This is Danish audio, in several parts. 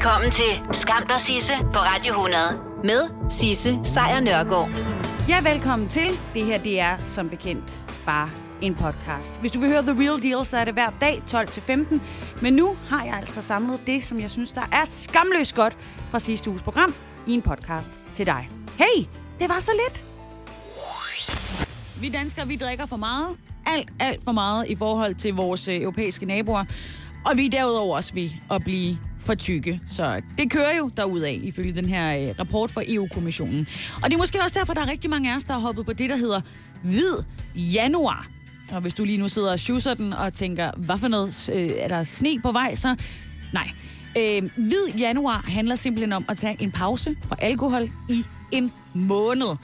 Velkommen til Skam der Sisse på Radio 100 med Sisse Sejr Nørgaard. Ja, velkommen til. Det her, det er som bekendt bare en podcast. Hvis du vil høre The Real Deal, så er det hver dag 12-15. Men nu har jeg altså samlet det, som jeg synes, der er skamløst godt fra sidste uges program i en podcast til dig. Hey, det var så lidt. Vi danskere, vi drikker for meget. Alt, alt for meget i forhold til vores øh, europæiske naboer. Og vi er derudover også ved at blive for tykke. Så det kører jo derudad, ifølge den her øh, rapport fra EU-kommissionen. Og det er måske også derfor, der er rigtig mange af os, der har hoppet på det, der hedder hvid januar. Og hvis du lige nu sidder og schusser den og tænker, hvad for noget, øh, er der sne på vej, så nej. Øh, hvid januar handler simpelthen om at tage en pause fra alkohol i en måned.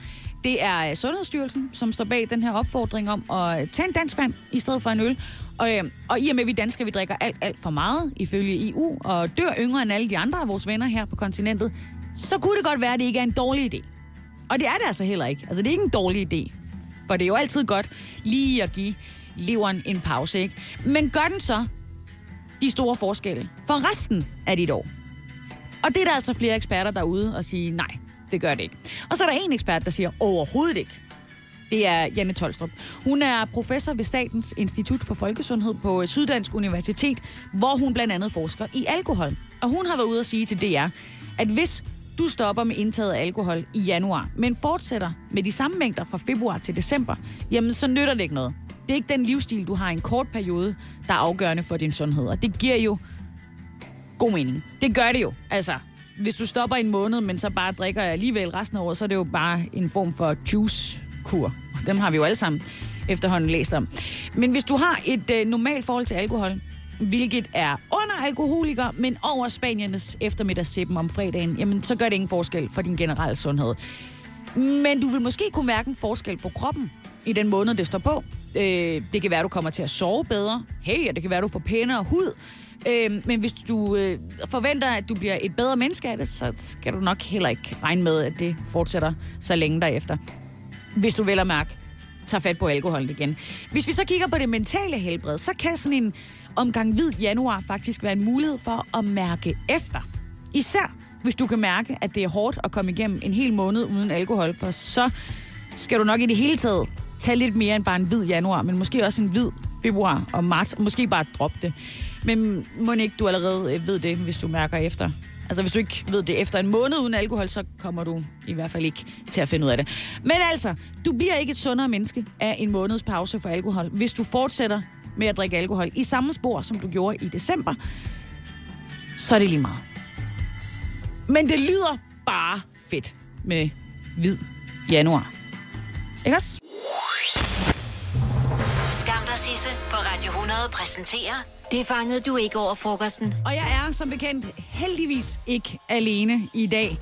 Det er øh, Sundhedsstyrelsen, som står bag den her opfordring om at tage en dansk vand i stedet for en øl. Og, øh, og i og med, at vi danskere vi drikker alt, alt for meget, ifølge EU, og dør yngre end alle de andre af vores venner her på kontinentet, så kunne det godt være, at det ikke er en dårlig idé. Og det er det altså heller ikke. Altså, det er ikke en dårlig idé. For det er jo altid godt lige at give leveren en pause, ikke? Men gør den så de store forskelle for resten af dit år? Og det er der altså flere eksperter derude og sige, nej, det gør det ikke. Og så er der en ekspert, der siger, overhovedet ikke. Det er Janne Tolstrup. Hun er professor ved Statens Institut for Folkesundhed på Syddansk Universitet, hvor hun blandt andet forsker i alkohol. Og hun har været ude at sige til DR, at hvis du stopper med indtaget af alkohol i januar, men fortsætter med de samme mængder fra februar til december, jamen så nytter det ikke noget. Det er ikke den livsstil, du har i en kort periode, der er afgørende for din sundhed. Og det giver jo god mening. Det gør det jo. Altså, hvis du stopper en måned, men så bare drikker alligevel resten af året, så er det jo bare en form for kur. Dem har vi jo alle sammen efterhånden læst om. Men hvis du har et øh, normalt forhold til alkohol, hvilket er under alkoholiker, men over Spaniernes eftermiddagssippen om fredagen, jamen så gør det ingen forskel for din generelle sundhed. Men du vil måske kunne mærke en forskel på kroppen i den måned, det står på. Øh, det kan være, du kommer til at sove bedre. Hey, og det kan være, du får pænere hud. Øh, men hvis du øh, forventer, at du bliver et bedre menneske af det, så skal du nok heller ikke regne med, at det fortsætter så længe derefter. Hvis du vel at mærke, tager fat på alkoholen igen. Hvis vi så kigger på det mentale helbred, så kan sådan en omgang hvid januar faktisk være en mulighed for at mærke efter. Især hvis du kan mærke, at det er hårdt at komme igennem en hel måned uden alkohol, for så skal du nok i det hele taget tage lidt mere end bare en hvid januar, men måske også en hvid februar og marts, og måske bare droppe det. Men må ikke du allerede øh, ved det, hvis du mærker efter? Altså hvis du ikke ved det efter en måned uden alkohol, så kommer du i hvert fald ikke til at finde ud af det. Men altså, du bliver ikke et sundere menneske af en måneds pause for alkohol, hvis du fortsætter med at drikke alkohol i samme spor, som du gjorde i december. Så er det lige meget. Men det lyder bare fedt med hvid januar. Ikke også? Der Sisse på Radio 100 præsenterer Det fangede du ikke over frokosten. Og jeg er som bekendt heldigvis ikke alene i dag.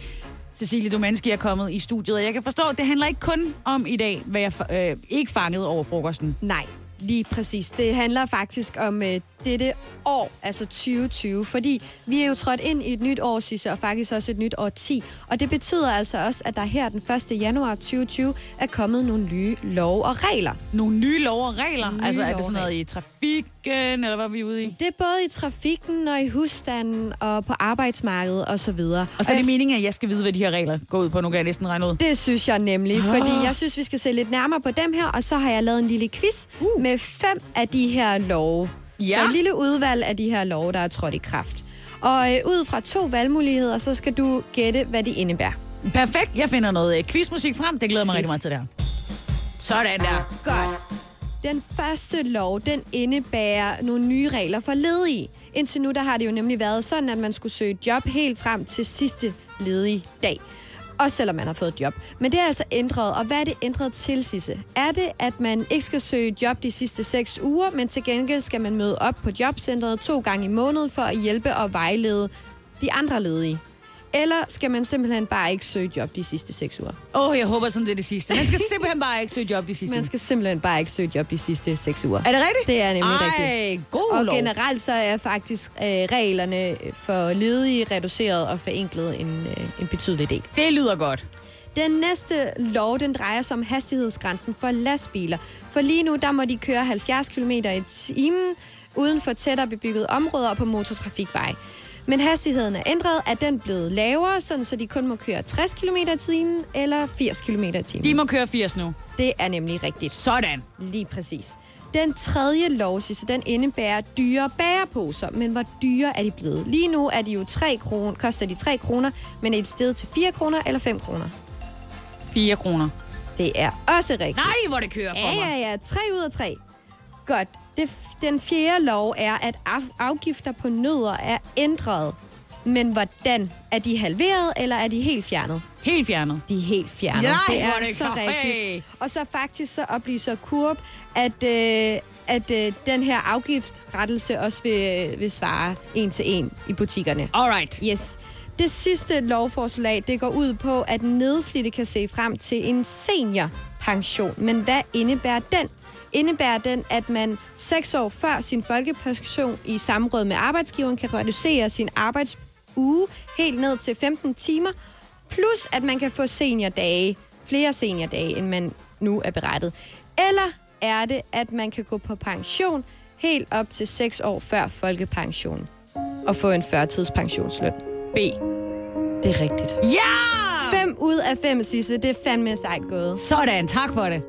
Cecilie Domanski er kommet i studiet, og jeg kan forstå, at det handler ikke kun om i dag, hvad jeg øh, ikke fangede over frokosten. Nej, lige præcis. Det handler faktisk om øh, dette år, altså 2020, fordi vi er jo trådt ind i et nyt år, Sisse, og faktisk også et nyt år 10. Og det betyder altså også, at der her den 1. januar 2020 er kommet nogle nye love og regler. Nogle nye lov og regler? Nye altså er det sådan og noget i trafikken, eller hvad er vi ude i? Det er både i trafikken og i husstanden og på arbejdsmarkedet og så videre. Og så er det meningen, at jeg skal vide, hvad de her regler går ud på. Nu kan jeg næsten regne ud. Det synes jeg nemlig, Ah. fordi jeg synes, vi skal se lidt nærmere på dem her, og så har jeg lavet en lille quiz Uh. med fem af de her love. Ja. Så et lille udvalg af de her love, der er trådt i kraft. Og øh, ud fra to valgmuligheder, så skal du gætte, hvad de indebærer. Perfekt. Jeg finder noget øh, quizmusik frem. Det glæder mig Fedt. rigtig meget til det her. Sådan der. Godt. Den første lov, den indebærer nogle nye regler for ledige. Indtil nu, der har det jo nemlig været sådan, at man skulle søge job helt frem til sidste ledige dag. Også selvom man har fået et job. Men det er altså ændret, og hvad er det ændret til, Sisse? Er det, at man ikke skal søge et job de sidste 6 uger, men til gengæld skal man møde op på jobcentret to gange i måneden for at hjælpe og vejlede de andre ledige? Eller skal man simpelthen bare ikke søge job de sidste seks uger? Åh, oh, jeg håber sådan, det er det sidste. Man skal simpelthen bare ikke søge job de sidste. Man skal simpelthen bare ikke søge job de sidste seks uger. Er det rigtigt? Det er nemlig Ej, rigtigt. god Og lov. generelt så er faktisk øh, reglerne for ledige reduceret og forenklet en, øh, en betydelig del. Det lyder godt. Den næste lov, den drejer sig om hastighedsgrænsen for lastbiler. For lige nu, der må de køre 70 km i timen uden for tættere bebyggede områder og på motortrafikvej. Men hastigheden er ændret, at den blevet lavere, sådan så de kun må køre 60 km i timen eller 80 km i timen. De må køre 80 nu. Det er nemlig rigtigt. Sådan. Lige præcis. Den tredje lov, så den indebærer dyre bæreposer. Men hvor dyre er de blevet? Lige nu er de jo 3 kroner, koster de 3 kroner, men er et sted til 4 kroner eller 5 kroner? 4 kroner. Det er også rigtigt. Nej, hvor det kører for Ja, mig. ja, ja. 3 ud af 3. Godt. Det, den fjerde lov er, at af- afgifter på nødder er ændret. Men hvordan? Er de halveret, eller er de helt fjernet? Helt fjernet. De er helt fjernet. Nej, det er det så rigtigt. Hey. Og så faktisk så oplyser Kurb, at, øh, at øh, den her afgiftsrettelse også vil, vil svare en til en i butikkerne. Alright. Yes. Det sidste lovforslag, det går ud på, at nedslidte kan se frem til en seniorpension. Men hvad indebærer den? Indebærer den, at man seks år før sin folkepension i samråd med arbejdsgiveren kan reducere sin arbejdsuge helt ned til 15 timer, plus at man kan få seniordage, flere seniordage, end man nu er berettet. Eller er det, at man kan gå på pension helt op til 6 år før folkepension og få en førtidspensionsløn? B. Det er rigtigt. Ja! 5 ud af 5, Sisse. Det er fandme sejt gået. Sådan, tak for det.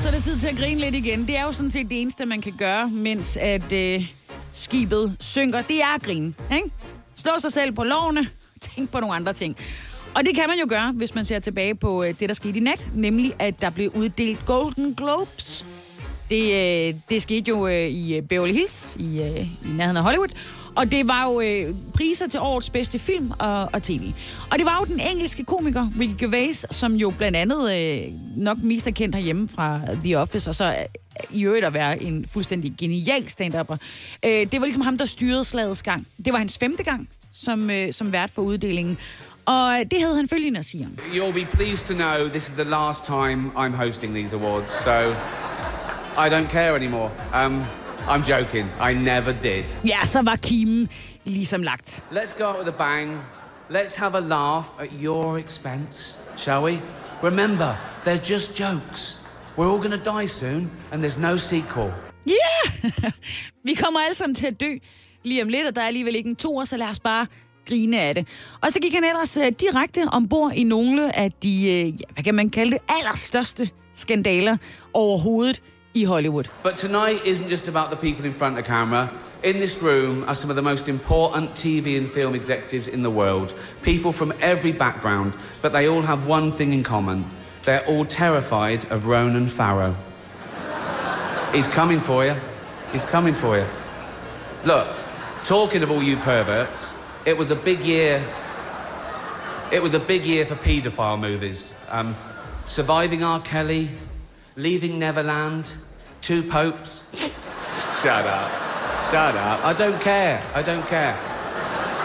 Så er det tid til at grine lidt igen. Det er jo sådan set det eneste, man kan gøre, mens at øh, skibet synker. Det er at grine, ikke? Slå sig selv på lovene, tænk på nogle andre ting. Og det kan man jo gøre, hvis man ser tilbage på øh, det, der skete i nat, nemlig at der blev uddelt Golden Globes. Det, øh, det skete jo øh, i øh, Beverly Hills, i, øh, i nærheden af Hollywood. Og det var jo øh, priser til årets bedste film og, og tv. Og det var jo den engelske komiker Ricky Gervais, som jo blandt andet øh, nok mest er kendt herhjemme fra The Office, og så øh, i øvrigt at være en fuldstændig genial stand-upper. Øh, det var ligesom ham, der styrede slagets gang. Det var hans femte gang som, øh, som vært for uddelingen. Og det havde han følgende at sige om. You'll be pleased to know this is the last time I'm hosting these awards, so i don't care anymore. Um, I'm joking. I never did. Ja, så var kimen ligesom lagt. Let's go out with a bang. Let's have a laugh at your expense, shall we? Remember, they're just jokes. We're all to die soon, and there's no sequel. Ja! Yeah! vi kommer alle sammen til at dø lige om lidt, og der er alligevel ikke en toer, så lad os bare grine af det. Og så gik han ellers uh, direkte ombord i nogle af de, uh, ja, hvad kan man kalde det, allerstørste skandaler overhovedet i Hollywood. But tonight isn't just about the people in front of camera. In this room are some of the most important TV and film executives in the world. People from every background, but they all have one thing in common. They're all terrified of Ronan Farrow. He's coming for you. He's coming for you. Look, talking of all you perverts, it was a big year. It was a big year for paedophile movies. Um, Surviving R. Kelly, Leaving Neverland, Two Popes. Shut up. Shut up. I don't care. I don't care.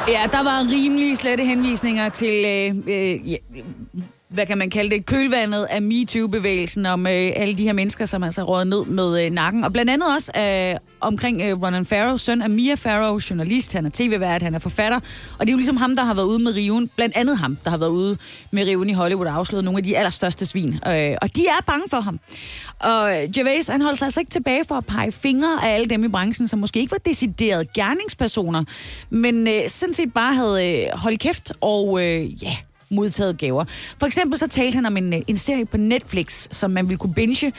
Ja, der var rimelige slette henvisninger til, øh, øh, ja, hvad kan man kalde det, kølvandet af MeToo-bevægelsen om øh, alle de her mennesker, som altså råd ned med øh, nakken. Og blandt andet også øh, omkring øh, Ronan Farrow, søn af Mia Farrow, journalist, han er tv-vært, han er forfatter. Og det er jo ligesom ham, der har været ude med riven, blandt andet ham, der har været ude med riven i Hollywood og afsløret nogle af de allerstørste svin. Øh, og de er bange for ham. Og øh, Gervais, han holdt sig altså ikke tilbage for at pege fingre af alle dem i branchen, som måske ikke var deciderede gerningspersoner, men øh, sådan set bare havde øh, holdt kæft og øh, ja, modtaget gaver. For eksempel så talte han om en, øh, en serie på Netflix, som man ville kunne binge,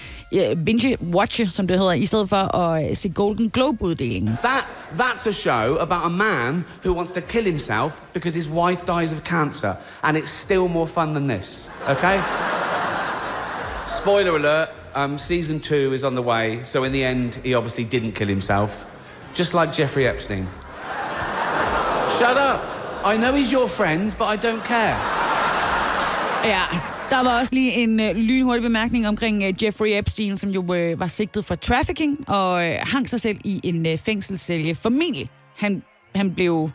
binge-watche, som det hedder, i stedet for at øh, se Golden Globe-uddelingen. That that's a show about a man who wants to kill himself because his wife dies of cancer, and it's still more fun than this. Okay? Spoiler alert: um, season two is on the way. So in the end, he obviously didn't kill himself, just like Jeffrey Epstein. Shut up! I know he's your friend, but I don't care. Ja, der var også lige en øh, lynhurtig bemærkning omkring øh, Jeffrey Epstein, som jo øh, var sigtet for trafficking og øh, hang sig selv i en øh, fængselscelle. Formentlig. Han, han, blev,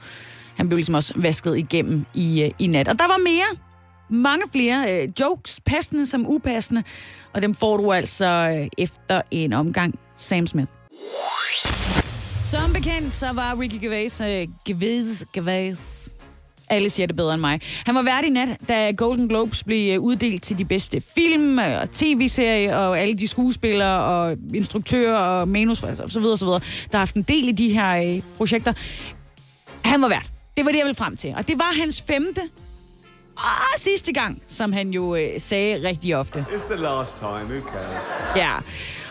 han blev ligesom også vasket igennem i, øh, i nat. Og der var mere. Mange flere øh, jokes, passende som upassende. Og dem får du altså øh, efter en omgang Sam Smith. Som bekendt, så var Ricky Gervais, øh, Gervais, Gervais alle siger det bedre end mig. Han var vært i nat, da Golden Globes blev øh, uddelt til de bedste film og tv-serier, og alle de skuespillere og instruktører og manus og så videre, så videre, der har haft en del i de her øh, projekter. Han var vært. Det var det, jeg ville frem til. Og det var hans femte og sidste gang, som han jo øh, sagde rigtig ofte. It's the last time, who cares? Ja.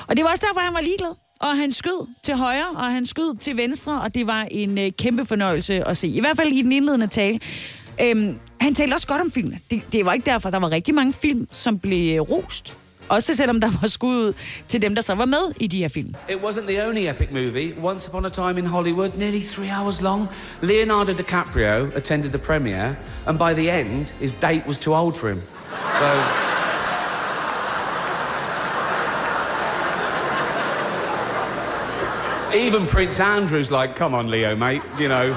Og det var også derfor, han var ligeglad. Og han skød til højre, og han skød til venstre, og det var en øh, kæmpe fornøjelse at se. I hvert fald i den indledende tale. Øhm, han talte også godt om filmen. Det, det var ikke derfor, der var rigtig mange film, som blev øh, rost. Også selvom der var skud ud til dem, der så var med i de her film. It wasn't the only epic movie. Once Upon a Time in Hollywood, nearly three hours long. Leonardo DiCaprio attended the premiere, and by the end, his date was too old for him. So. Even Prince Andrew's like, come on, Leo, mate, you know.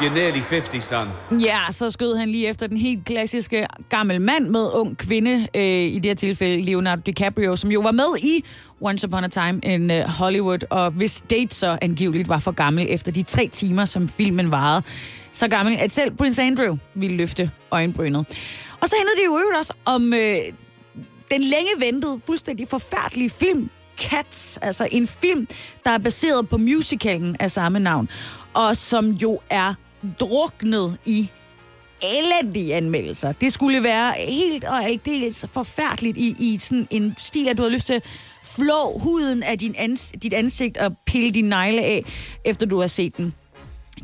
You're nearly 50, son. Ja, så skød han lige efter den helt klassiske gammel mand med ung kvinde, øh, i det her tilfælde Leonardo DiCaprio, som jo var med i Once Upon a Time in øh, Hollywood, og hvis date så angiveligt var for gammel efter de tre timer, som filmen varede. Så gammel, at selv Prince Andrew ville løfte øjenbrynet. Og så handlede det jo øvrigt også om øh, den længe ventede, fuldstændig forfærdelige film Cats, altså en film, der er baseret på musicalen af samme navn, og som jo er druknet i elendige anmeldelser. Det skulle være helt og aldeles forfærdeligt i, i sådan en stil, at du har lyst til at flå huden af din ans- dit ansigt og pille din negle af, efter du har set den.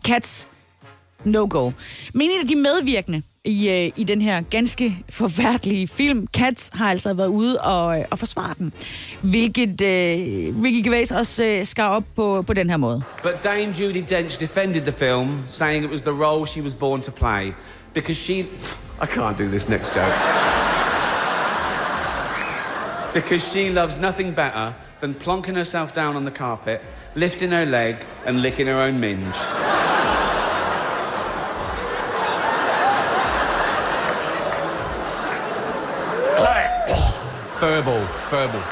Cats, no go. Men en af de medvirkende i, øh, i den her ganske forfærdelige film, Cats, har altså været ude og, øh, og forsvare den. Hvilket øh, Ricky Gervais også øh, skar op på, på den her måde. But Dame Judy Dench defended the film, saying it was the role she was born to play. Because she. I can't do this next joke. because she loves nothing better than plonking herself down on the carpet, lifting her leg, and licking her own minge. Furball, furball.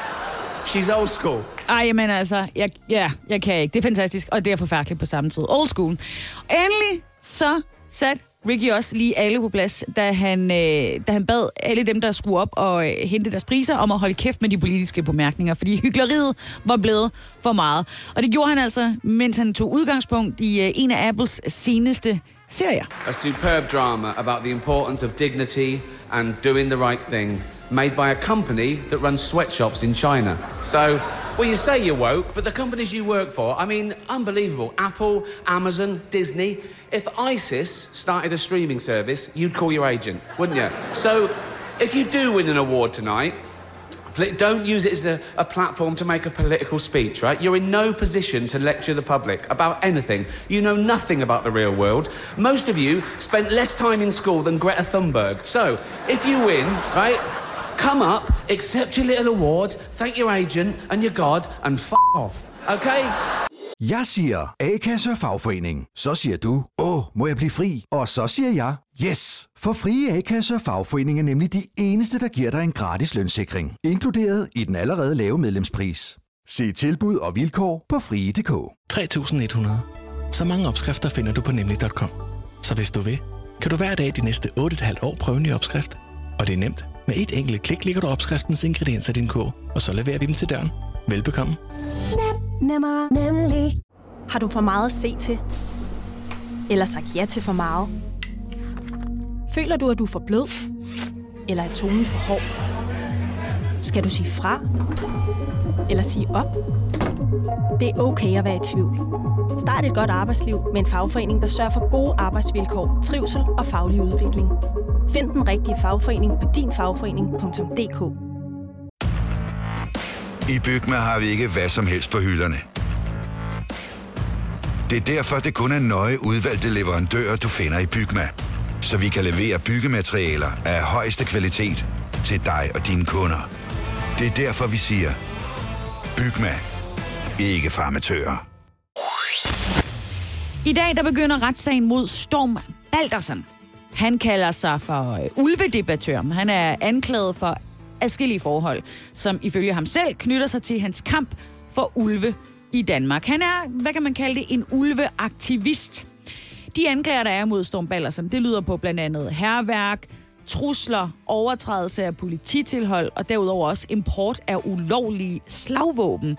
She's old school. Ej, men altså, jeg, ja, jeg kan ikke. Det er fantastisk, og det er forfærdeligt på samme tid. Old school. Endelig så satte Ricky også lige alle på plads, da han, øh, da han bad alle dem, der skulle op og øh, hente deres priser, om at holde kæft med de politiske bemærkninger, fordi hyggeleriet var blevet for meget. Og det gjorde han altså, mens han tog udgangspunkt i øh, en af Apples seneste serier. A superb drama about the importance of dignity and doing the right thing, made by a company that runs sweatshops in China. So, well, you say you're woke, but the companies you work for, I mean, unbelievable. Apple, Amazon, Disney. If ISIS started a streaming service, you'd call your agent, wouldn't you? So, if you do win an award tonight, don't use it as a, a platform to make a political speech, right? You're in no position to lecture the public about anything. You know nothing about the real world. Most of you spent less time in school than Greta Thunberg. So, if you win, right, come up, accept your little award, thank your agent and your God, and f off, okay? Jeg siger A-kasse og fagforening. Så siger du, åh, må jeg blive fri? Og så siger jeg, yes! For frie A-kasse og fagforening er nemlig de eneste, der giver dig en gratis lønssikring. Inkluderet i den allerede lave medlemspris. Se tilbud og vilkår på frie.dk. 3100. Så mange opskrifter finder du på nemlig.com. Så hvis du vil, kan du hver dag de næste 8,5 år prøve en ny opskrift. Og det er nemt. Med et enkelt klik ligger du opskriftens ingredienser i din kog, og så leverer vi dem til døren. Velbekomme. Nem, Nemmer, nemlig. Har du for meget at se til? Eller sagt ja til for meget? Føler du, at du er for blød? Eller er tonen for hård? Skal du sige fra? Eller sige op? Det er okay at være i tvivl. Start et godt arbejdsliv med en fagforening, der sørger for gode arbejdsvilkår, trivsel og faglig udvikling. Find den rigtige fagforening på dinfagforening.dk I Bygma har vi ikke hvad som helst på hylderne. Det er derfor, det kun er nøje udvalgte leverandører, du finder i Bygma. Så vi kan levere byggematerialer af højeste kvalitet til dig og dine kunder. Det er derfor, vi siger, Bygma. Ikke farmatører. I dag der begynder retssagen mod Storm Baldersen. Han kalder sig for øh, ulvedebattør. Han er anklaget for adskillige forhold, som ifølge ham selv knytter sig til hans kamp for ulve i Danmark. Han er, hvad kan man kalde det, en ulveaktivist. de anklager, der er mod Storm Ballersen, det lyder på blandt andet herværk, trusler, overtrædelse af polititilhold og derudover også import af ulovlige slagvåben.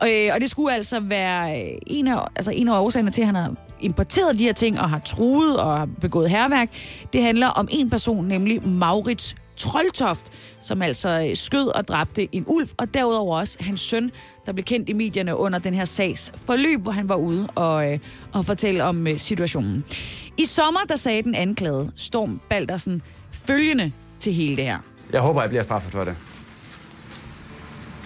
Og, øh, og det skulle altså være øh, en af, altså en af årsagerne til, at han har importeret de her ting og har truet og har begået herværk. Det handler om en person, nemlig Maurits Troldtoft, som altså øh, skød og dræbte en ulv, og derudover også hans søn, der blev kendt i medierne under den her sags forløb, hvor han var ude og, øh, og fortælle om øh, situationen. I sommer, der sagde den anklagede Storm Baldersen følgende til hele det her. Jeg håber, jeg bliver straffet for det.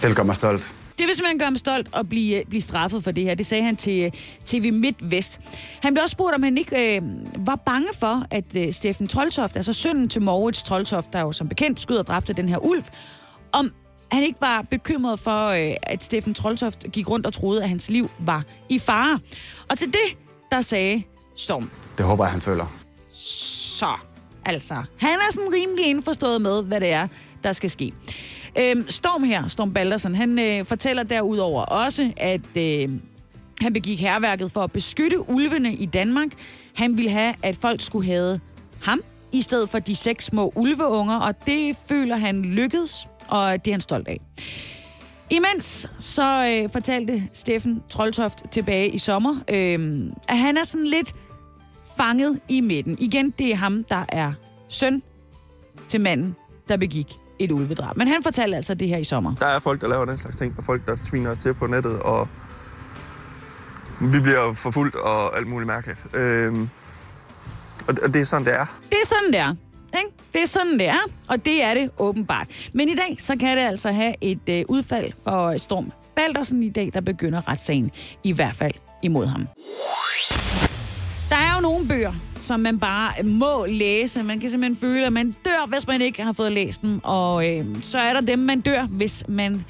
Det gør mig stolt. Det vil simpelthen gøre ham stolt at blive, blive straffet for det her. Det sagde han til øh, TV MidtVest. Han blev også spurgt, om han ikke øh, var bange for, at øh, Steffen Troldtoft, altså sønnen til Moritz Troldtoft, der jo som bekendt skød og dræbte den her ulv, om han ikke var bekymret for, øh, at Steffen Troldtoft gik rundt og troede, at hans liv var i fare. Og til det, der sagde Storm. Det håber jeg, han føler. Så, altså, han er sådan rimelig indforstået med, hvad det er, der skal ske. Øhm, Storm her, Storm Baldersen, han øh, fortæller derudover også, at øh, han begik herværket for at beskytte ulvene i Danmark. Han ville have, at folk skulle have ham, i stedet for de seks små ulveunger, og det føler han lykkedes, og det er han stolt af. Imens så øh, fortalte Steffen Troldtoft tilbage i sommer, øh, at han er sådan lidt fanget i midten. Igen, det er ham, der er søn til manden, der begik et ulvedrab. Men han fortalte altså det her i sommer. Der er folk, der laver den slags ting, og folk, der tviner os til på nettet, og vi bliver forfulgt og alt muligt mærkeligt. Øhm, og det er sådan, det er. Det er sådan, det er. Ikke? Det er sådan, det er, og det er det åbenbart. Men i dag, så kan det altså have et øh, udfald for Storm Baldersen i dag, der begynder retssagen, i hvert fald imod ham. Jo nogle bøger, som man bare må læse. Man kan simpelthen føle, at man dør, hvis man ikke har fået læst dem. Og øh, så er der dem, man dør, hvis man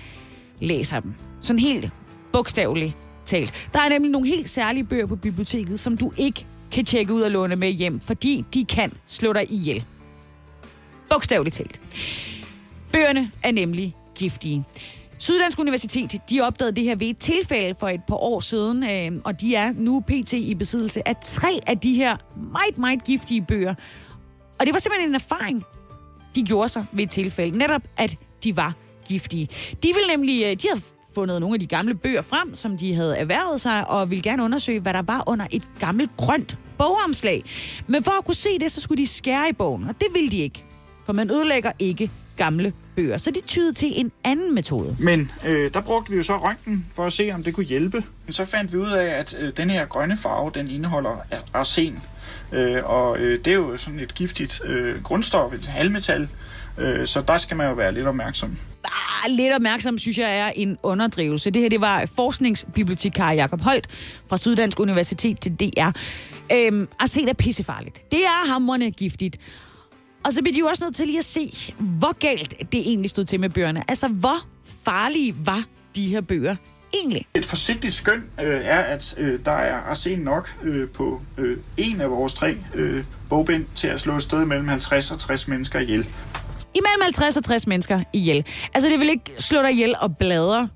læser dem. Sådan helt bogstaveligt talt. Der er nemlig nogle helt særlige bøger på biblioteket, som du ikke kan tjekke ud og låne med hjem, fordi de kan slå dig ihjel. Bogstaveligt talt. Bøgerne er nemlig giftige. Syddansk Universitet de opdagede det her ved et tilfælde for et par år siden, øh, og de er nu pt. i besiddelse af tre af de her meget, meget giftige bøger. Og det var simpelthen en erfaring, de gjorde sig ved et tilfælde. Netop, at de var giftige. De ville nemlig, øh, de havde fundet nogle af de gamle bøger frem, som de havde erhvervet sig, og ville gerne undersøge, hvad der var under et gammelt grønt bogomslag. Men for at kunne se det, så skulle de skære i bogen, og det ville de ikke. For man ødelægger ikke gamle bøger. Så de tyede til en anden metode. Men øh, der brugte vi jo så røntgen for at se, om det kunne hjælpe. Så fandt vi ud af, at øh, den her grønne farve, den indeholder arsen. Øh, og øh, det er jo sådan et giftigt øh, grundstof, et halvmetal. Øh, så der skal man jo være lidt opmærksom. Ah, lidt opmærksom, synes jeg, er en underdrivelse. Det her, det var forskningsbibliotekar Jakob Holt fra Syddansk Universitet til DR. Øhm, arsen er pissefarligt. Det er hamrende giftigt. Og så bliver de jo også nødt til lige at se, hvor galt det egentlig stod til med bøgerne. Altså, hvor farlige var de her bøger egentlig? Et forsigtigt skøn øh, er, at øh, der er arsen nok øh, på øh, en af vores tre øh, bogbind til at slå et sted mellem 50 og 60 mennesker ihjel. Imellem 50 og 60 mennesker ihjel. Altså, det vil ikke slå dig ihjel og bladre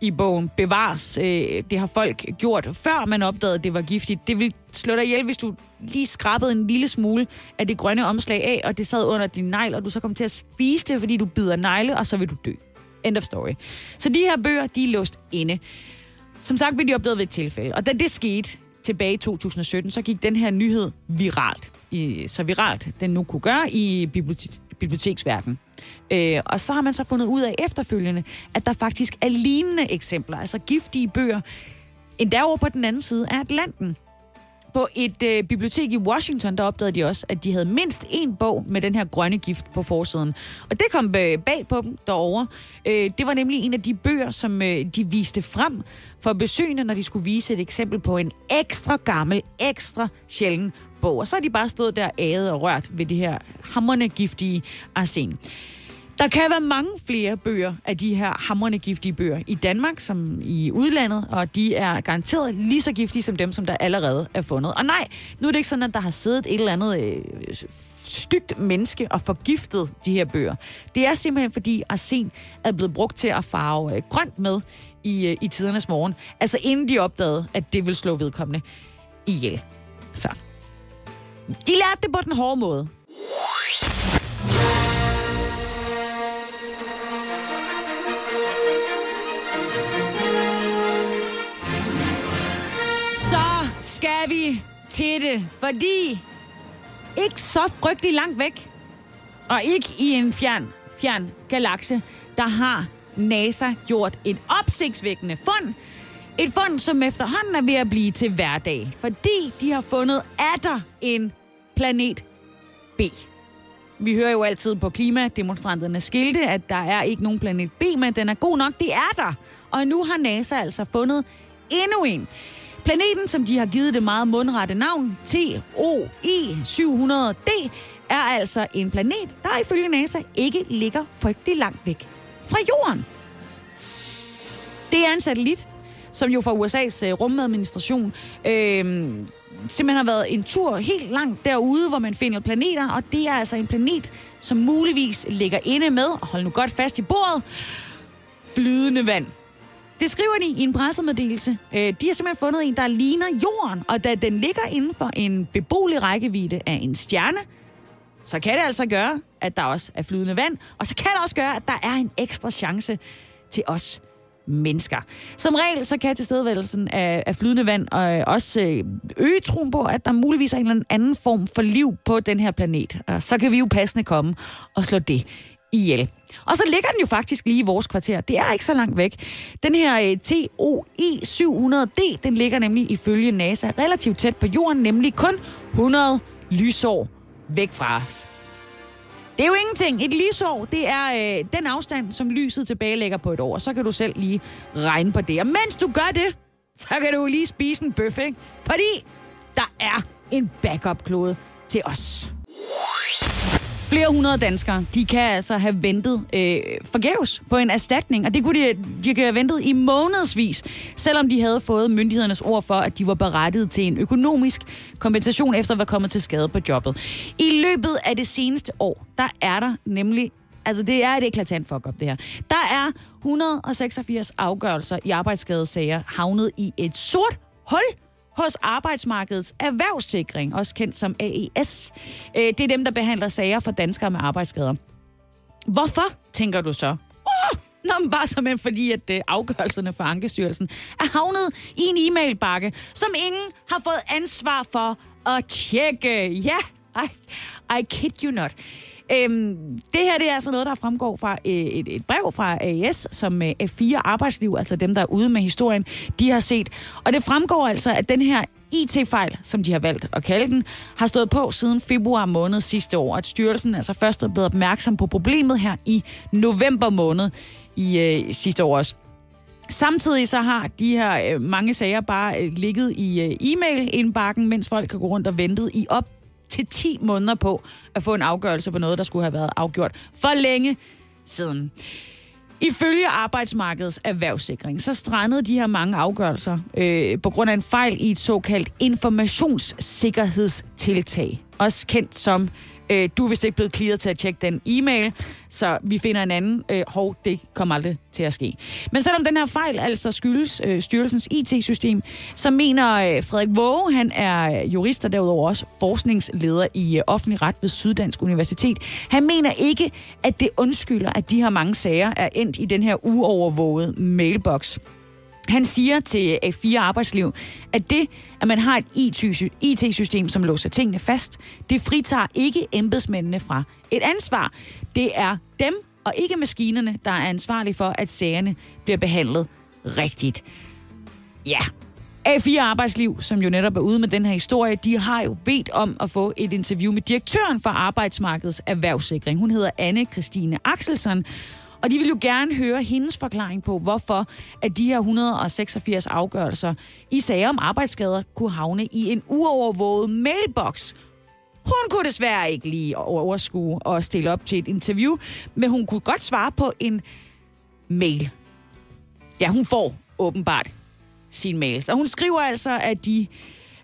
i bogen bevares. Øh, det har folk gjort, før man opdagede, at det var giftigt. Det vil slå dig ihjel, hvis du lige skrabede en lille smule af det grønne omslag af, og det sad under din negl, og du så kom til at spise det, fordi du bider negle, og så vil du dø. End of story. Så de her bøger, de er låst inde. Som sagt blev de opdaget ved et tilfælde, og da det skete tilbage i 2017, så gik den her nyhed viralt. I, så viralt den nu kunne gøre i bibliotek biblioteksverden. Øh, og så har man så fundet ud af efterfølgende, at der faktisk er lignende eksempler, altså giftige bøger, endda over på den anden side af Atlanten. På et øh, bibliotek i Washington, der opdagede de også, at de havde mindst en bog med den her grønne gift på forsiden. Og det kom øh, bag på dem derovre. Øh, det var nemlig en af de bøger, som øh, de viste frem for besøgende, når de skulle vise et eksempel på en ekstra gammel, ekstra sjælden bog. Og så har de bare stået der æget og rørt ved det her hammerne giftige arsen. Der kan være mange flere bøger af de her hammerne giftige bøger i Danmark som i udlandet, og de er garanteret lige så giftige som dem, som der allerede er fundet. Og nej, nu er det ikke sådan, at der har siddet et eller andet øh, stygt menneske og forgiftet de her bøger. Det er simpelthen, fordi arsen er blevet brugt til at farve øh, grønt med i, øh, i tidernes morgen. Altså inden de opdagede, at det vil slå vedkommende ihjel. Så de lærte det på den hårde måde. Så skal vi til det, fordi ikke så frygtelig langt væk, og ikke i en fjern, fjern galakse, der har NASA gjort et opsigtsvækkende fund. Et fund, som efterhånden er ved at blive til hverdag, fordi de har fundet atter en planet B. Vi hører jo altid på klimademonstranterne skilte, at der er ikke nogen planet B, men den er god nok, det er der. Og nu har NASA altså fundet endnu en. Planeten, som de har givet det meget mundrette navn, TOI 700D, er altså en planet, der ifølge NASA ikke ligger frygtelig langt væk fra Jorden. Det er en satellit, som jo fra USA's øh, rumadministration øh, simpelthen har været en tur helt langt derude, hvor man finder planeter, og det er altså en planet, som muligvis ligger inde med, og hold nu godt fast i bordet, flydende vand. Det skriver de i en pressemeddelelse. Øh, de har simpelthen fundet en, der ligner jorden, og da den ligger inden for en beboelig rækkevidde af en stjerne, så kan det altså gøre, at der også er flydende vand, og så kan det også gøre, at der er en ekstra chance til os mennesker. Som regel så kan tilstedeværelsen af, af flydende vand og også øh, øge troen på, at der muligvis er en eller anden form for liv på den her planet. Og så kan vi jo passende komme og slå det ihjel. Og så ligger den jo faktisk lige i vores kvarter. Det er ikke så langt væk. Den her øh, TOI 700D, den ligger nemlig ifølge NASA relativt tæt på jorden, nemlig kun 100 lysår væk fra os. Det er jo ingenting. Et lysår, det er øh, den afstand, som lyset tilbagelægger på et år. Så kan du selv lige regne på det. Og mens du gør det, så kan du lige spise en bøf, ikke? Fordi der er en backup-klode til os. Flere hundrede danskere, de kan altså have ventet øh, forgæves på en erstatning, og det kunne de, de kan have ventet i månedsvis, selvom de havde fået myndighedernes ord for, at de var berettiget til en økonomisk kompensation efter at være kommet til skade på jobbet. I løbet af det seneste år, der er der nemlig Altså, det er et eklatant fuck up, det her. Der er 186 afgørelser i arbejdsskadesager havnet i et sort hul hos Arbejdsmarkedets Erhvervssikring, også kendt som AES. Øh, det er dem, der behandler sager for danskere med arbejdsskader. Hvorfor, tænker du så? Oh, Nå, men bare simpelthen fordi, at øh, afgørelserne fra Ankestyrelsen er havnet i en e-mailbakke, som ingen har fået ansvar for at tjekke. Ja, I, I kid you not. Øhm, det her det er altså noget, der fremgår fra øh, et, et brev fra AES, som øh, F4 Arbejdsliv, altså dem, der er ude med historien, de har set. Og det fremgår altså, at den her IT-fejl, som de har valgt at kalde den, har stået på siden februar måned sidste år. At styrelsen altså først er blevet opmærksom på problemet her i november måned i øh, sidste år også. Samtidig så har de her øh, mange sager bare øh, ligget i øh, e-mail-indbakken, mens folk har gået rundt og ventet i op til 10 måneder på at få en afgørelse på noget, der skulle have været afgjort for længe siden. Ifølge Arbejdsmarkedets Erhvervssikring, så strandede de her mange afgørelser øh, på grund af en fejl i et såkaldt informationssikkerhedstiltag. Også kendt som, øh, du er vist ikke blevet clearet til at tjekke den e-mail, så vi finder en anden. Øh, hov, det kommer aldrig til at ske. Men selvom den her fejl altså skyldes øh, styrelsens IT-system, så mener øh, Frederik Våge, han er jurist og derudover også forskningsleder i øh, offentlig ret ved Syddansk Universitet. Han mener ikke, at det undskylder, at de her mange sager er endt i den her uovervågede mailbox. Han siger til øh, A4 Arbejdsliv, at det, at man har et IT-system, som låser tingene fast, det fritager ikke embedsmændene fra et ansvar. Det er dem og ikke maskinerne, der er ansvarlige for, at sagerne bliver behandlet rigtigt. Ja, A4 Arbejdsliv, som jo netop er ude med den her historie, de har jo bedt om at få et interview med direktøren for Arbejdsmarkedets Erhvervssikring. Hun hedder Anne Christine Axelsen, og de vil jo gerne høre hendes forklaring på, hvorfor at de her 186 afgørelser i sager om arbejdsskader kunne havne i en uovervåget mailbox. Hun kunne desværre ikke lige overskue og stille op til et interview, men hun kunne godt svare på en mail. Ja, hun får åbenbart sin mail. Så hun skriver altså, at de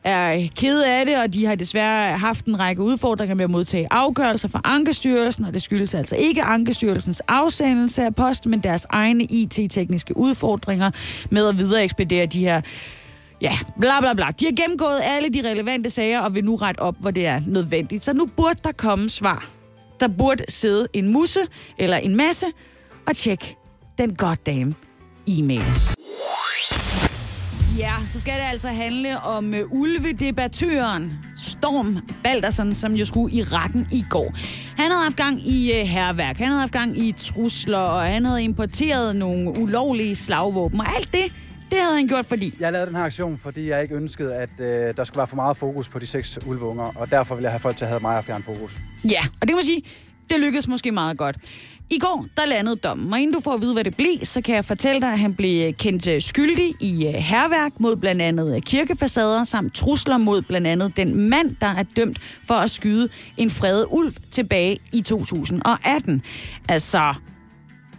er kede af det, og de har desværre haft en række udfordringer med at modtage afgørelser fra Ankestyrelsen, og det skyldes altså ikke Ankestyrelsens afsendelse af post, men deres egne IT-tekniske udfordringer med at videre ekspedere de her Ja, bla bla bla. De har gennemgået alle de relevante sager og vil nu rette op, hvor det er nødvendigt. Så nu burde der komme svar. Der burde sidde en musse eller en masse og tjekke den goddamn e-mail. Ja, så skal det altså handle om uh, ulvedebattøren Storm Baldersen, som jo skulle i retten i går. Han havde haft gang i uh, herværk, han havde haft gang i trusler, og han havde importeret nogle ulovlige slagvåben, og alt det, det havde han gjort, fordi... Jeg lavede den her aktion, fordi jeg ikke ønskede, at øh, der skulle være for meget fokus på de seks ulveunger, og derfor ville jeg have folk til at have mig og fjerne fokus. Ja, og det kan man sige, det lykkedes måske meget godt. I går, der landede dommen, og inden du får at vide, hvad det blev, så kan jeg fortælle dig, at han blev øh, kendt øh, skyldig i øh, herværk mod blandt andet kirkefacader, samt trusler mod blandt andet den mand, der er dømt for at skyde en fredet ulv tilbage i 2018. Altså,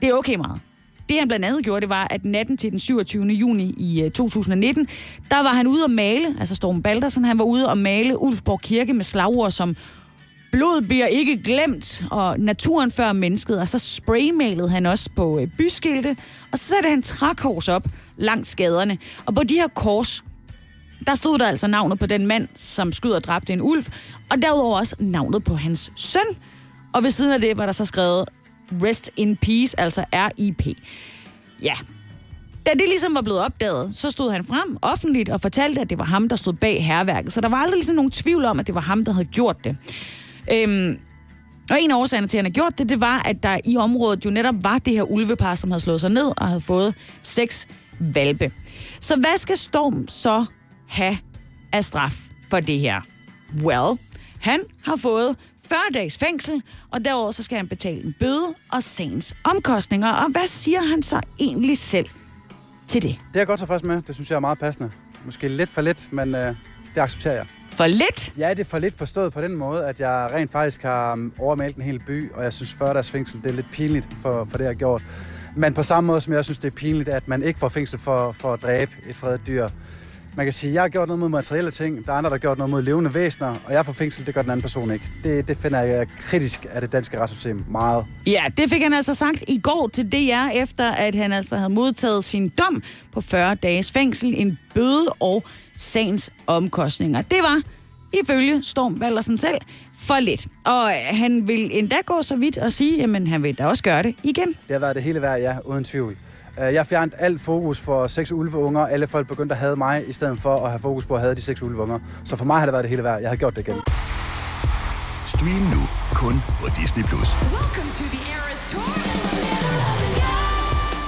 det er okay meget. Det han blandt andet gjorde, det var, at natten til den 27. juni i 2019, der var han ude at male, altså Storm Baldersen, han var ude at male Ulfborg Kirke med slagord som Blod bliver ikke glemt, og naturen før mennesket. Og så spraymalede han også på øh, byskilte, og så satte han trækors op langs gaderne. Og på de her kors, der stod der altså navnet på den mand, som skød og dræbte en ulv, og derudover også navnet på hans søn. Og ved siden af det var der så skrevet Rest in Peace, altså R.I.P. Ja, da det ligesom var blevet opdaget, så stod han frem offentligt og fortalte, at det var ham, der stod bag herværket. Så der var aldrig ligesom nogen tvivl om, at det var ham, der havde gjort det. Øhm, og en af årsagerne til, at han har gjort det, det var, at der i området jo netop var det her ulvepar, som havde slået sig ned og havde fået seks valpe. Så hvad skal Storm så have af straf for det her? Well, han har fået 40 dages fængsel, og derover så skal han betale en bøde og sagens omkostninger. Og hvad siger han så egentlig selv til det? Det er jeg godt tilfreds med. Det synes jeg er meget passende. Måske lidt for lidt, men øh, det accepterer jeg. For lidt? Ja, det er for lidt forstået på den måde, at jeg rent faktisk har um, overmalet en hel by, og jeg synes 40 dages fængsel, det er lidt pinligt for, for det, jeg har gjort. Men på samme måde, som jeg synes, det er pinligt, at man ikke får fængsel for, for at dræbe et fredet dyr. Man kan sige, at jeg har gjort noget mod materielle ting, der er andre, der har gjort noget mod levende væsener, og jeg får fængsel, det gør den anden person ikke. Det, det finder jeg kritisk af det danske retssystem meget. Ja, det fik han altså sagt i går til DR, efter at han altså havde modtaget sin dom på 40 dages fængsel, en bøde og sagens omkostninger. Det var ifølge Storm Valdersen selv for lidt. Og han vil endda gå så vidt og sige, at han vil da også gøre det igen. Det har været det hele værd, ja, uden tvivl. Øh, jeg fjernet alt fokus for seks ulveunger. Alle folk begyndte at have mig, i stedet for at have fokus på at have de seks ulveunger. Så for mig har det været det hele værd. Jeg har gjort det igen. Stream nu kun på Disney+. Plus.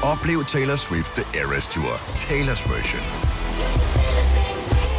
Oplev Taylor Swift The Eras Tour, Taylor's version.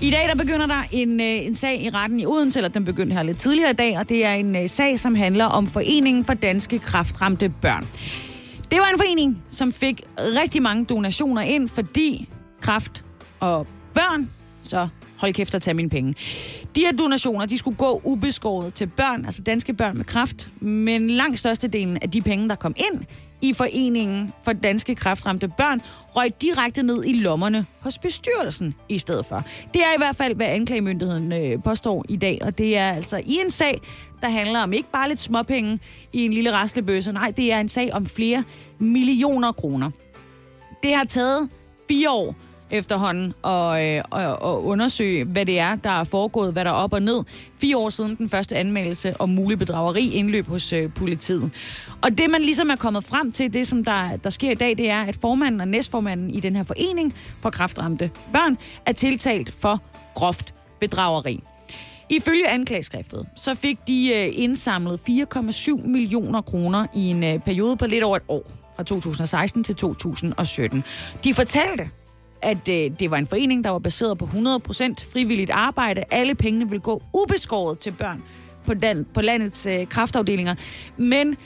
I dag der begynder der en, øh, en sag i retten i Odense, eller den begyndte her lidt tidligere i dag, og det er en øh, sag, som handler om Foreningen for Danske Kraftramte Børn. Det var en forening, som fik rigtig mange donationer ind, fordi kraft og børn, så hold kæft at tage mine penge. De her donationer, de skulle gå ubeskåret til børn, altså danske børn med kraft, men langt størstedelen af de penge, der kom ind i Foreningen for Danske Kræftramte Børn, røg direkte ned i lommerne hos bestyrelsen i stedet for. Det er i hvert fald, hvad anklagemyndigheden øh, påstår i dag, og det er altså i en sag, der handler om ikke bare lidt småpenge i en lille raslebøsse, nej, det er en sag om flere millioner kroner. Det har taget fire år efterhånden og, øh, og, og undersøge, hvad det er, der er foregået, hvad der er op og ned. Fire år siden den første anmeldelse om mulig bedrageri indløb hos øh, politiet. Og det, man ligesom er kommet frem til, det som der, der sker i dag, det er, at formanden og næstformanden i den her forening for kraftramte børn er tiltalt for groft bedrageri. Ifølge anklageskriftet, så fik de øh, indsamlet 4,7 millioner kroner i en øh, periode på lidt over et år, fra 2016 til 2017. De fortalte, at øh, det var en forening, der var baseret på 100% frivilligt arbejde. Alle pengene ville gå ubeskåret til børn på, den, på landets øh, kraftafdelinger. Men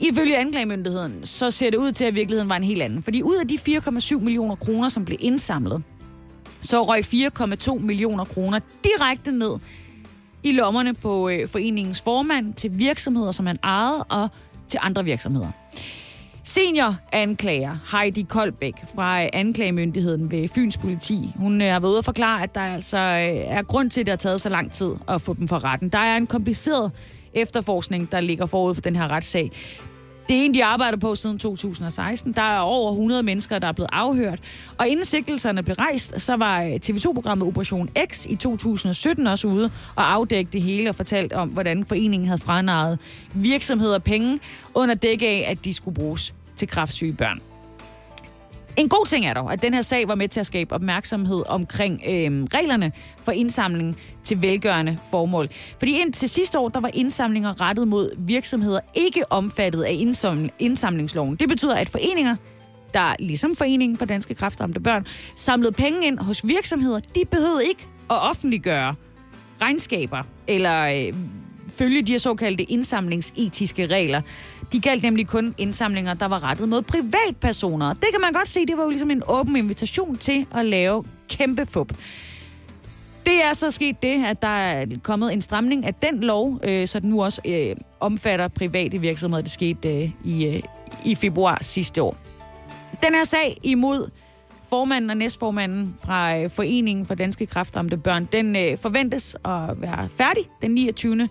ifølge anklagemyndigheden, så ser det ud til, at virkeligheden var en helt anden. Fordi ud af de 4,7 millioner kroner, som blev indsamlet, så røg 4,2 millioner kroner direkte ned i lommerne på øh, foreningens formand til virksomheder, som han ejede, og til andre virksomheder. Senior anklager Heidi Koldbæk fra øh, anklagemyndigheden ved Fyns politi. Hun øh, har været ude at forklare, at der altså øh, er grund til, at det har taget så lang tid at få dem for retten. Der er en kompliceret efterforskning, der ligger forud for den her retssag. Det er en, de arbejder på siden 2016. Der er over 100 mennesker, der er blevet afhørt. Og inden sigtelserne blev rejst, så var øh, TV2-programmet Operation X i 2017 også ude og afdække det hele og fortalt om, hvordan foreningen havde franaret virksomheder penge under dække af, at de skulle bruges til kraftsyge børn. En god ting er dog, at den her sag var med til at skabe opmærksomhed omkring øh, reglerne for indsamling til velgørende formål. Fordi indtil sidste år, der var indsamlinger rettet mod virksomheder ikke omfattet af indsamlingsloven. Det betyder, at foreninger, der ligesom Foreningen for Danske Kræftramte Børn, samlede penge ind hos virksomheder, de behøvede ikke at offentliggøre regnskaber eller øh, følge de her såkaldte indsamlingsetiske regler. De galt nemlig kun indsamlinger, der var rettet mod privatpersoner. Det kan man godt se, det var jo ligesom en åben invitation til at lave kæmpe fup. Det er så sket det, at der er kommet en stramning af den lov, øh, så den nu også øh, omfatter private virksomheder. Det skete øh, i, øh, i februar sidste år. Den her sag imod formanden og næstformanden fra øh, Foreningen for Danske Kræftramte Børn, den øh, forventes at være færdig den 29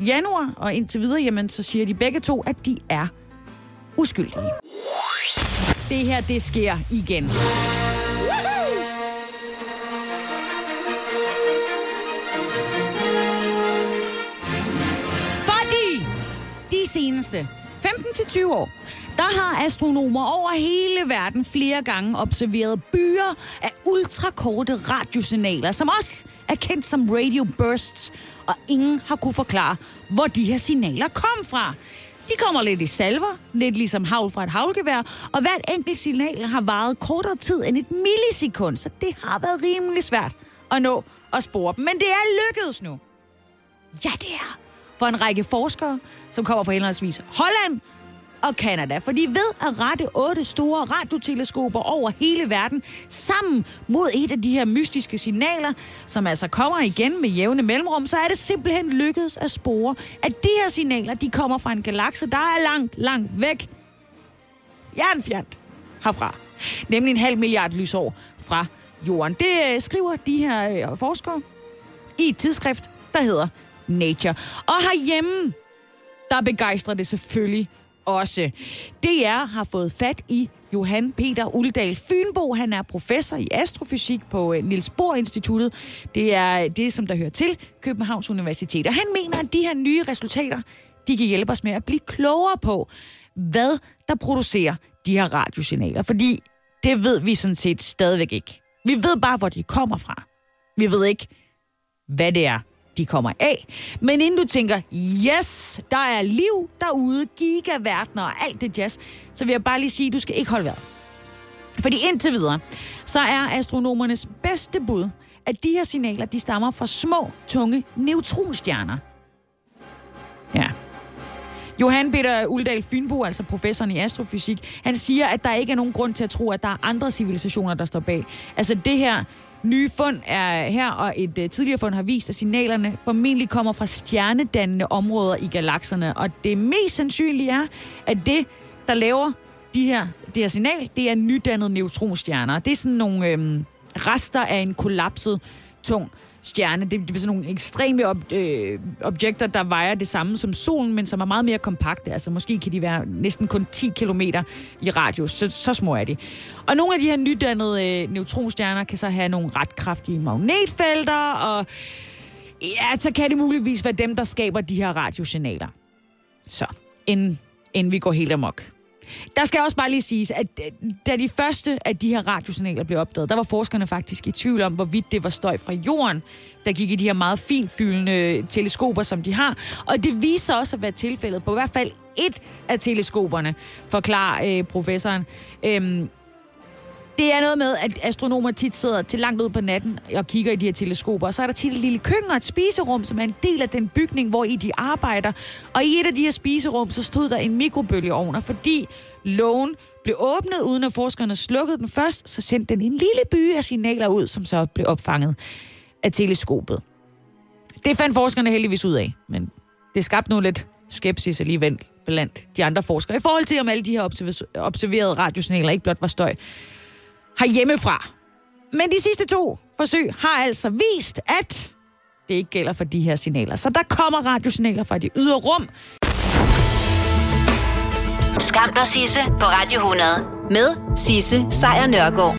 januar, og indtil videre, jamen, så siger de begge to, at de er uskyldige. Det her, det sker igen. Fordi de seneste 15-20 år, der har astronomer over hele verden flere gange observeret byer af ultrakorte radiosignaler, som også er kendt som radio bursts, og ingen har kunne forklare, hvor de her signaler kom fra. De kommer lidt i salver, lidt ligesom havl fra et havlgevær, og hvert enkelt signal har varet kortere tid end et millisekund, så det har været rimelig svært at nå at spore dem. Men det er lykkedes nu. Ja, det er. For en række forskere, som kommer fra henholdsvis Holland, og Kanada, for de ved at rette otte store radioteleskoper over hele verden sammen mod et af de her mystiske signaler, som altså kommer igen med jævne mellemrum, så er det simpelthen lykkedes at spore, at de her signaler, de kommer fra en galakse, der er langt, langt væk. Jernfjernt herfra. Nemlig en halv milliard lysår fra jorden. Det øh, skriver de her øh, forskere i et tidsskrift, der hedder Nature. Og herhjemme, der begejstrer det selvfølgelig også. DR har fået fat i Johan Peter Uldal Fynbo. Han er professor i astrofysik på øh, Niels Bohr Instituttet. Det er det, som der hører til Københavns Universitet. Og han mener, at de her nye resultater, de kan hjælpe os med at blive klogere på, hvad der producerer de her radiosignaler. Fordi det ved vi sådan set stadigvæk ikke. Vi ved bare, hvor de kommer fra. Vi ved ikke, hvad det er, de kommer af. Men inden du tænker, yes, der er liv derude, gigaverdener og alt det jazz, så vil jeg bare lige sige, at du skal ikke holde vejret. Fordi indtil videre, så er astronomernes bedste bud, at de her signaler, de stammer fra små, tunge neutronstjerner. Ja. Johan Peter Uldal Fynbo, altså professoren i astrofysik, han siger, at der ikke er nogen grund til at tro, at der er andre civilisationer, der står bag. Altså det her nye fund er her, og et uh, tidligere fund har vist, at signalerne formentlig kommer fra stjernedannende områder i galakserne. Og det mest sandsynlige er, at det, der laver de her, det her signal, det er nydannede neutronstjerner. Det er sådan nogle øhm, rester af en kollapset tung stjerne. Det, det er sådan nogle ekstreme ob, øh, objekter, der vejer det samme som solen, men som er meget mere kompakte. Altså måske kan de være næsten kun 10 km i radius. Så, så små er de. Og nogle af de her nydannede øh, neutronstjerner kan så have nogle ret kraftige magnetfelter, og ja, så kan det muligvis være dem, der skaber de her radiosignaler. Så, inden, inden vi går helt amok. Der skal også bare lige siges, at da de første af de her radiosignaler blev opdaget, der var forskerne faktisk i tvivl om, hvorvidt det var støj fra jorden, der gik i de her meget finfyldende øh, teleskoper, som de har. Og det viser også at være tilfældet på i hvert fald et af teleskoperne, forklarer øh, professoren. Øhm, det er noget med, at astronomer tit sidder til langt ud på natten og kigger i de her teleskoper, og så er der tit et lille køkken og et spiserum, som er en del af den bygning, hvor i de arbejder. Og i et af de her spiserum, så stod der en mikrobølgeovn, og fordi lågen blev åbnet, uden at forskerne slukkede den først, så sendte den en lille by af signaler ud, som så blev opfanget af teleskopet. Det fandt forskerne heldigvis ud af, men det skabte nu lidt skepsis alligevel blandt de andre forskere, i forhold til om alle de her observerede radiosignaler ikke blot var støj, herhjemmefra. Men de sidste to forsøg har altså vist, at det ikke gælder for de her signaler. Så der kommer radiosignaler fra de ydre rum. Skam dig, Sisse, på Radio 100. Med Sisse Sejr Nørgaard.